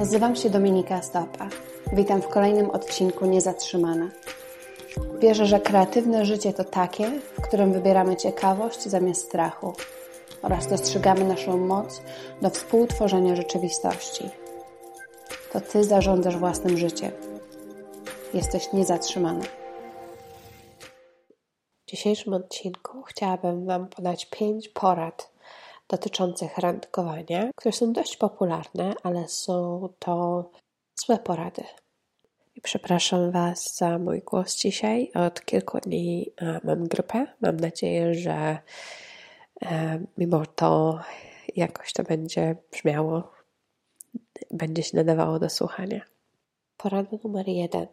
Nazywam się Dominika Stopa. Witam w kolejnym odcinku Niezatrzymana. Wierzę, że kreatywne życie to takie, w którym wybieramy ciekawość zamiast strachu oraz dostrzegamy naszą moc do współtworzenia rzeczywistości. To Ty zarządzasz własnym życiem. Jesteś niezatrzymana. W dzisiejszym odcinku chciałabym Wam podać pięć porad dotyczących randkowania, które są dość popularne, ale są to złe porady. I przepraszam Was za mój głos dzisiaj. Od kilku dni e, mam grypę. Mam nadzieję, że e, mimo to jakoś to będzie brzmiało, będzie się nadawało do słuchania. Porada numer jeden.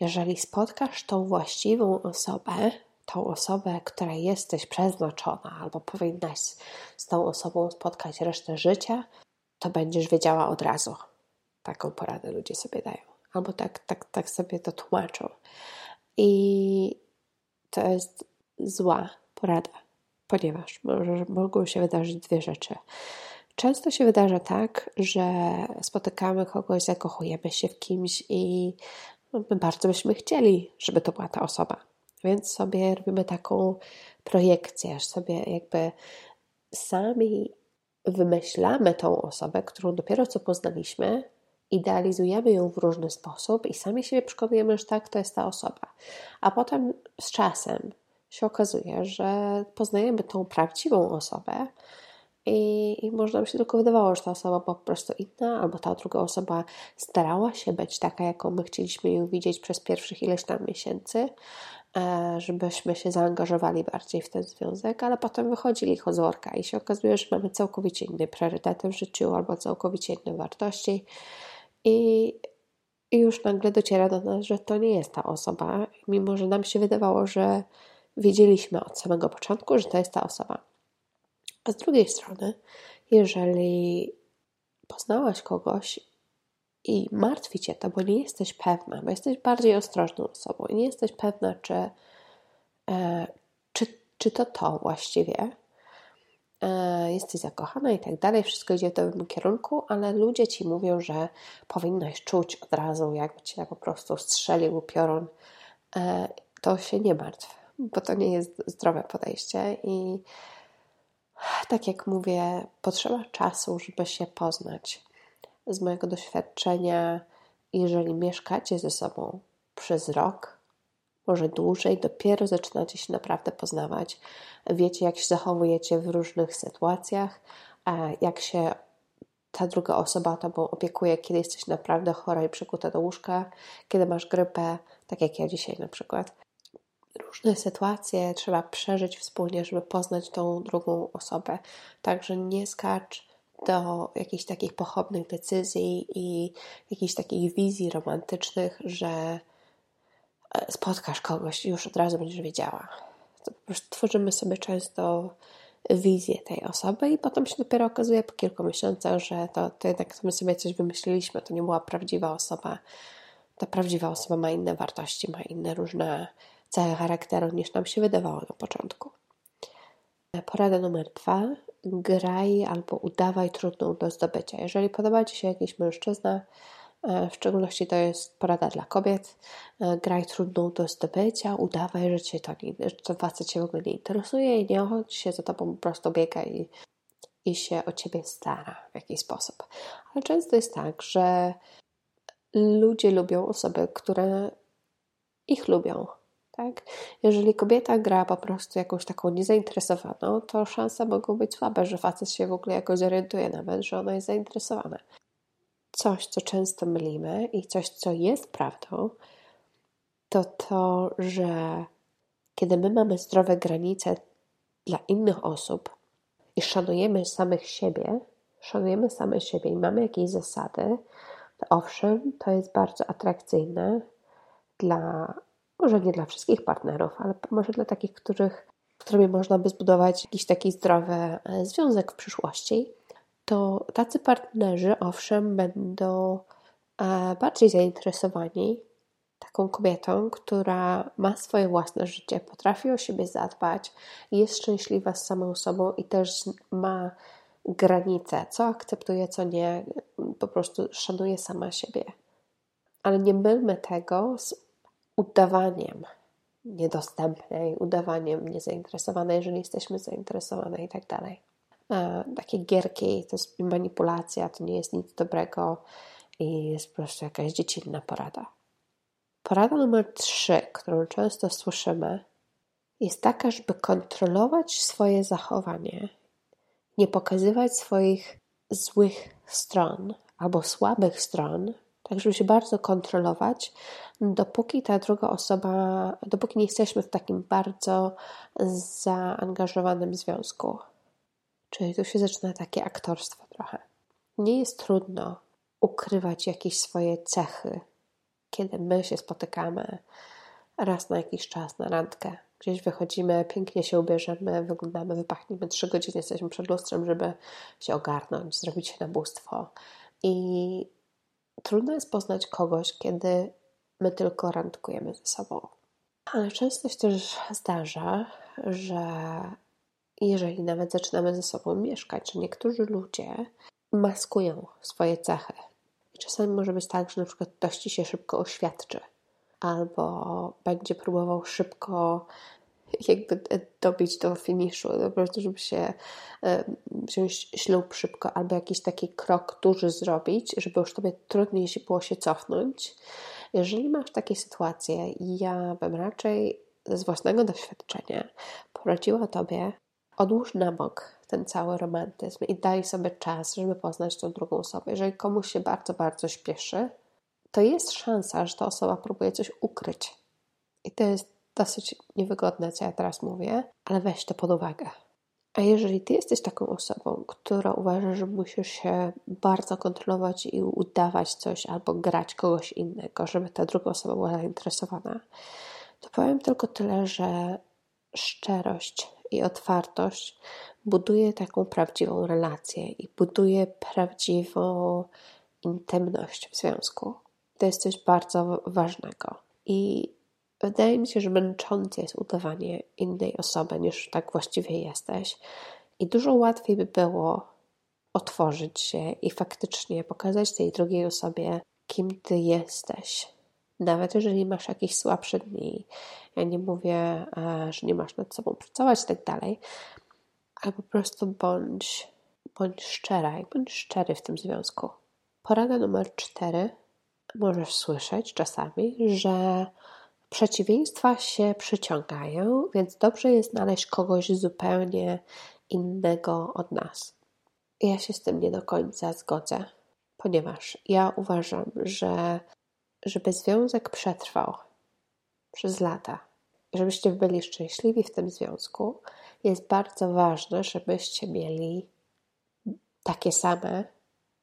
Jeżeli spotkasz tą właściwą osobę, tą osobę, której jesteś przeznaczona, albo powinnaś z tą osobą spotkać resztę życia, to będziesz wiedziała od razu. Taką poradę ludzie sobie dają. Albo tak, tak, tak sobie to tłumaczą. I to jest zła porada, ponieważ może, mogą się wydarzyć dwie rzeczy. Często się wydarza tak, że spotykamy kogoś, zakochujemy się w kimś i my bardzo byśmy chcieli, żeby to była ta osoba więc sobie robimy taką projekcję, sobie jakby sami wymyślamy tą osobę, którą dopiero co poznaliśmy, idealizujemy ją w różny sposób i sami siebie przekonujemy, że tak, to jest ta osoba. A potem z czasem się okazuje, że poznajemy tą prawdziwą osobę i, i może nam się tylko wydawało, że ta osoba była po prostu inna, albo ta druga osoba starała się być taka, jaką my chcieliśmy ją widzieć przez pierwszych ileś tam miesięcy, żebyśmy się zaangażowali bardziej w ten związek, ale potem wychodzili chozorka i się okazuje, że mamy całkowicie inne priorytety w życiu albo całkowicie inne wartości i, i już nagle dociera do nas, że to nie jest ta osoba, mimo że nam się wydawało, że wiedzieliśmy od samego początku, że to jest ta osoba. A z drugiej strony, jeżeli poznałaś kogoś i martwi cię to, bo nie jesteś pewna, bo jesteś bardziej ostrożną osobą i nie jesteś pewna, czy, e, czy, czy to to właściwie. E, jesteś zakochana i tak dalej, wszystko idzie w dobrym kierunku, ale ludzie ci mówią, że powinnaś czuć od razu, jakby cię po prostu strzelił piorun. E, to się nie martw, bo to nie jest zdrowe podejście i tak jak mówię, potrzeba czasu, żeby się poznać z mojego doświadczenia, jeżeli mieszkacie ze sobą przez rok, może dłużej, dopiero zaczynacie się naprawdę poznawać. Wiecie, jak się zachowujecie w różnych sytuacjach, jak się ta druga osoba tobą opiekuje, kiedy jesteś naprawdę chora i przykuta do łóżka, kiedy masz grypę, tak jak ja dzisiaj na przykład. Różne sytuacje trzeba przeżyć wspólnie, żeby poznać tą drugą osobę. Także nie skacz do jakichś takich pochopnych decyzji i jakichś takich wizji romantycznych, że e, spotkasz kogoś i już od razu będziesz wiedziała. To po prostu tworzymy sobie często wizję tej osoby i potem się dopiero okazuje po kilku miesiącach, że to, to jednak my sobie coś wymyśliliśmy, to nie była prawdziwa osoba. Ta prawdziwa osoba ma inne wartości, ma inne różne cechy charakteru niż nam się wydawało na początku. Porada numer dwa graj albo udawaj trudną do zdobycia. Jeżeli podoba Ci się jakiś mężczyzna, e, w szczególności to jest porada dla kobiet, e, graj trudną do zdobycia, udawaj, że Cię to, nie, że to facet Cię w ogóle nie interesuje i nie chodź się za Tobą po prostu biega i, i się o Ciebie stara w jakiś sposób. Ale często jest tak, że ludzie lubią osoby, które ich lubią, tak? Jeżeli kobieta gra po prostu jakąś taką niezainteresowaną, to szanse mogą być słabe, że facet się w ogóle jakoś orientuje nawet, że ona jest zainteresowana. Coś, co często mylimy i coś, co jest prawdą, to to, że kiedy my mamy zdrowe granice dla innych osób i szanujemy samych siebie, szanujemy same siebie i mamy jakieś zasady, to owszem, to jest bardzo atrakcyjne dla może nie dla wszystkich partnerów, ale może dla takich, których, którymi można by zbudować jakiś taki zdrowy e, związek w przyszłości, to tacy partnerzy, owszem, będą e, bardziej zainteresowani taką kobietą, która ma swoje własne życie, potrafi o siebie zadbać, jest szczęśliwa z samą sobą i też ma granice, co akceptuję, co nie, po prostu szanuję sama siebie. Ale nie mylmy tego z udawaniem niedostępnej, udawaniem niezainteresowanej, jeżeli jesteśmy zainteresowane i tak dalej. Takie gierki to jest manipulacja, to nie jest nic dobrego i jest po prostu jakaś dziecinna porada. Porada numer trzy, którą często słyszymy, jest taka, żeby kontrolować swoje zachowanie, nie pokazywać swoich złych stron albo słabych stron, tak żeby się bardzo kontrolować, dopóki ta druga osoba, dopóki nie jesteśmy w takim bardzo zaangażowanym związku. Czyli tu się zaczyna takie aktorstwo trochę. Nie jest trudno ukrywać jakieś swoje cechy, kiedy my się spotykamy raz na jakiś czas na randkę. Gdzieś wychodzimy, pięknie się ubierzemy, wyglądamy, wypachniemy trzy godziny, jesteśmy przed lustrem, żeby się ogarnąć, zrobić się nabóstwo. I trudno jest poznać kogoś, kiedy my tylko randkujemy ze sobą. Ale często się też zdarza, że jeżeli nawet zaczynamy ze sobą mieszkać, że niektórzy ludzie maskują swoje cechy. I czasami może być tak, że na przykład ktoś ci się szybko oświadczy, albo będzie próbował szybko jakby dobić do finiszu, po prostu, żeby się e, wziąć ślub szybko, albo jakiś taki krok duży zrobić, żeby już tobie trudniej się było się cofnąć. Jeżeli masz takie sytuacje, ja bym raczej z własnego doświadczenia poradziła tobie odłóż na bok ten cały romantyzm i daj sobie czas, żeby poznać tą drugą osobę. Jeżeli komuś się bardzo, bardzo śpieszy, to jest szansa, że ta osoba próbuje coś ukryć. I to jest dosyć niewygodne, co ja teraz mówię, ale weź to pod uwagę. A jeżeli ty jesteś taką osobą, która uważa, że musisz się bardzo kontrolować i udawać coś albo grać kogoś innego, żeby ta druga osoba była zainteresowana, to powiem tylko tyle, że szczerość i otwartość buduje taką prawdziwą relację i buduje prawdziwą intymność w związku. To jest coś bardzo ważnego. I wydaje mi się, że męczące jest udawanie innej osoby niż tak właściwie jesteś. I dużo łatwiej by było otworzyć się i faktycznie pokazać tej drugiej osobie, kim ty jesteś. Nawet jeżeli masz jakieś słabsze dni, ja nie mówię, e, że nie masz nad sobą pracować i tak dalej, ale po prostu bądź, bądź szczera i bądź szczery w tym związku. Porada numer cztery. Możesz słyszeć czasami, że przeciwieństwa się przyciągają, więc dobrze jest znaleźć kogoś zupełnie innego od nas. Ja się z tym nie do końca zgodzę, ponieważ ja uważam, że żeby związek przetrwał przez lata, żebyście byli szczęśliwi w tym związku, jest bardzo ważne, żebyście mieli takie same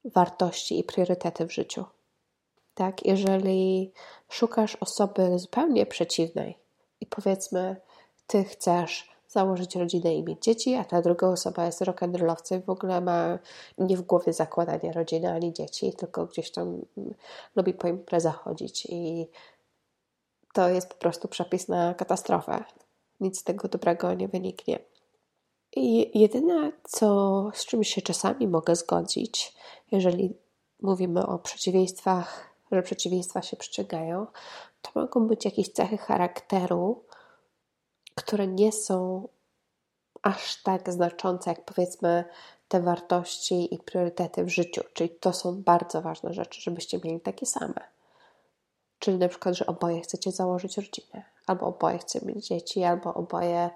wartości i priorytety w życiu. Tak, jeżeli szukasz osoby zupełnie przeciwnej i powiedzmy, ty chcesz założyć rodzinę i mieć dzieci, a ta druga osoba jest rock'n'rollowcem i w ogóle ma nie w głowie zakładanie rodziny ani dzieci, tylko gdzieś tam lubi po imprezach chodzić i to jest po prostu przepis na katastrofę. Nic z tego dobrego nie wyniknie. I jedyne, co, z czym się czasami mogę zgodzić, jeżeli mówimy o przeciwieństwach, że przeciwieństwa się przyciągają, to mogą być jakieś cechy charakteru, które nie są aż tak znaczące, jak powiedzmy te wartości i priorytety w życiu. Czyli to są bardzo ważne rzeczy, żebyście mieli takie same. Czyli na przykład, że oboje chcecie założyć rodzinę, albo oboje chcecie mieć dzieci, albo oboje,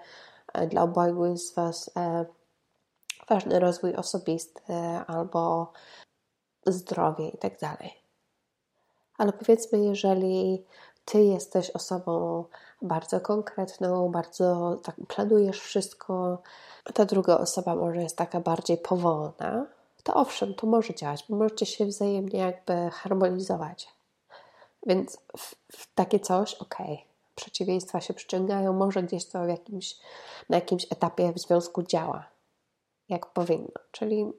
e, dla obojgu jest z Was e, ważny rozwój osobisty, albo zdrowie i tak dalej. Ale powiedzmy, jeżeli Ty jesteś osobą bardzo konkretną, bardzo tak planujesz wszystko, ta druga osoba może jest taka bardziej powolna, to owszem, to może działać, bo możecie się wzajemnie jakby harmonizować. Więc w, w takie coś, okej, okay. przeciwieństwa się przyciągają, może gdzieś to w jakimś, na jakimś etapie w związku działa, jak powinno. Czyli,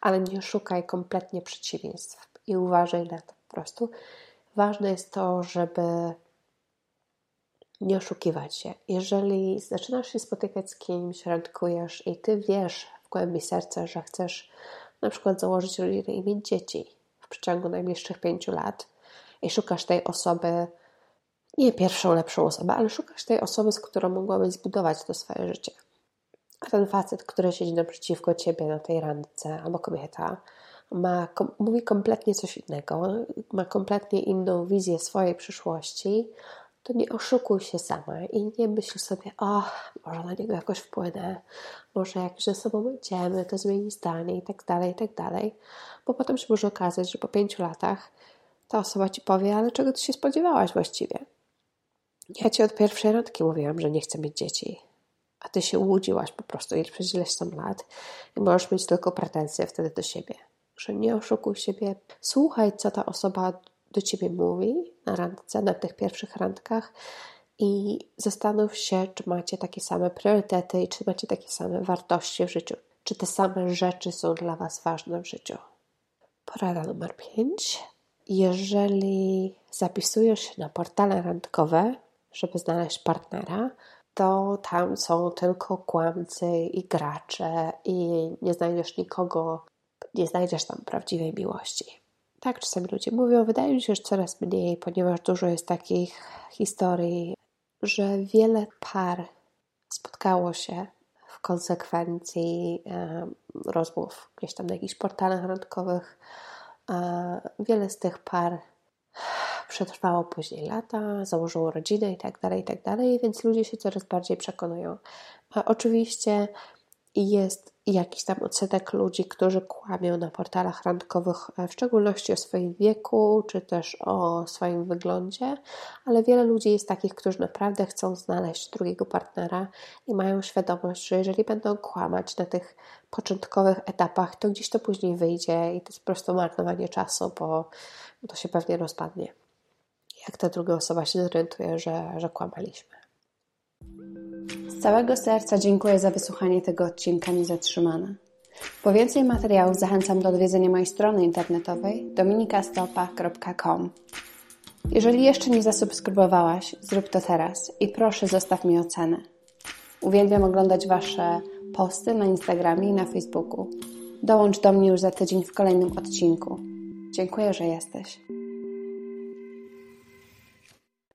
ale nie szukaj kompletnie przeciwieństw i uważaj na to po prostu. Ważne jest to, żeby nie oszukiwać się. Jeżeli zaczynasz się spotykać z kimś, randkujesz i ty wiesz w głębi serca, że chcesz na przykład założyć rodzinę i mieć dzieci w przeciągu najbliższych pięciu lat i szukasz tej osoby, nie pierwszą, lepszą osobę, ale szukasz tej osoby, z którą mogłabyś zbudować to swoje życie. A ten facet, który siedzi naprzeciwko ciebie na tej randce, albo kobieta, ma, kom, mówi kompletnie coś innego, ma kompletnie inną wizję swojej przyszłości, to nie oszukuj się sama i nie myśl sobie, o, może na niego jakoś wpłynę, może jak ze sobą będziemy, to zmieni zdanie i tak dalej, i tak dalej, bo potem się może okazać, że po pięciu latach ta osoba ci powie, ale czego ty się spodziewałaś właściwie? Ja ci od pierwszej randki mówiłam, że nie chcę mieć dzieci, a ty się łudziłaś po prostu i przez ileś tam lat i możesz mieć tylko pretensje wtedy do siebie. Że nie oszukuj siebie, słuchaj, co ta osoba do ciebie mówi na randce, na tych pierwszych randkach i zastanów się, czy macie takie same priorytety i czy macie takie same wartości w życiu. Czy te same rzeczy są dla Was ważne w życiu. Porada numer 5. Jeżeli zapisujesz się na portale randkowe, żeby znaleźć partnera, to tam są tylko kłamcy i gracze i nie znajdziesz nikogo, nie znajdziesz tam prawdziwej miłości. Tak czasami ludzie mówią, wydaje mi się, że coraz mniej, ponieważ dużo jest takich historii, że wiele par spotkało się w konsekwencji e, rozmów gdzieś tam na jakichś portalach randkowych. E, wiele z tych par przetrwało później lata, założyło rodzinę i tak dalej, i tak dalej, więc ludzie się coraz bardziej przekonują. A oczywiście jest jakiś tam odsetek ludzi, którzy kłamią na portalach randkowych, e, w szczególności o swoim wieku, czy też o swoim wyglądzie, ale wiele ludzi jest takich, którzy naprawdę chcą znaleźć drugiego partnera i mają świadomość, że jeżeli będą kłamać na tych początkowych etapach, to gdzieś to później wyjdzie i to jest po prostu marnowanie czasu, bo to się pewnie rozpadnie. Jak ta druga osoba się zorientuje, że, że kłamaliśmy. Całego serca dziękuję za wysłuchanie tego odcinka Niezatrzymana. Po więcej materiałów zachęcam do odwiedzenia mojej strony internetowej dominikastopa.com. Jeżeli jeszcze nie zasubskrybowałaś, zrób to teraz i proszę zostaw mi ocenę. Uwielbiam oglądać Wasze posty na Instagramie i na Facebooku. Dołącz do mnie już za tydzień w kolejnym odcinku. Dziękuję, że jesteś.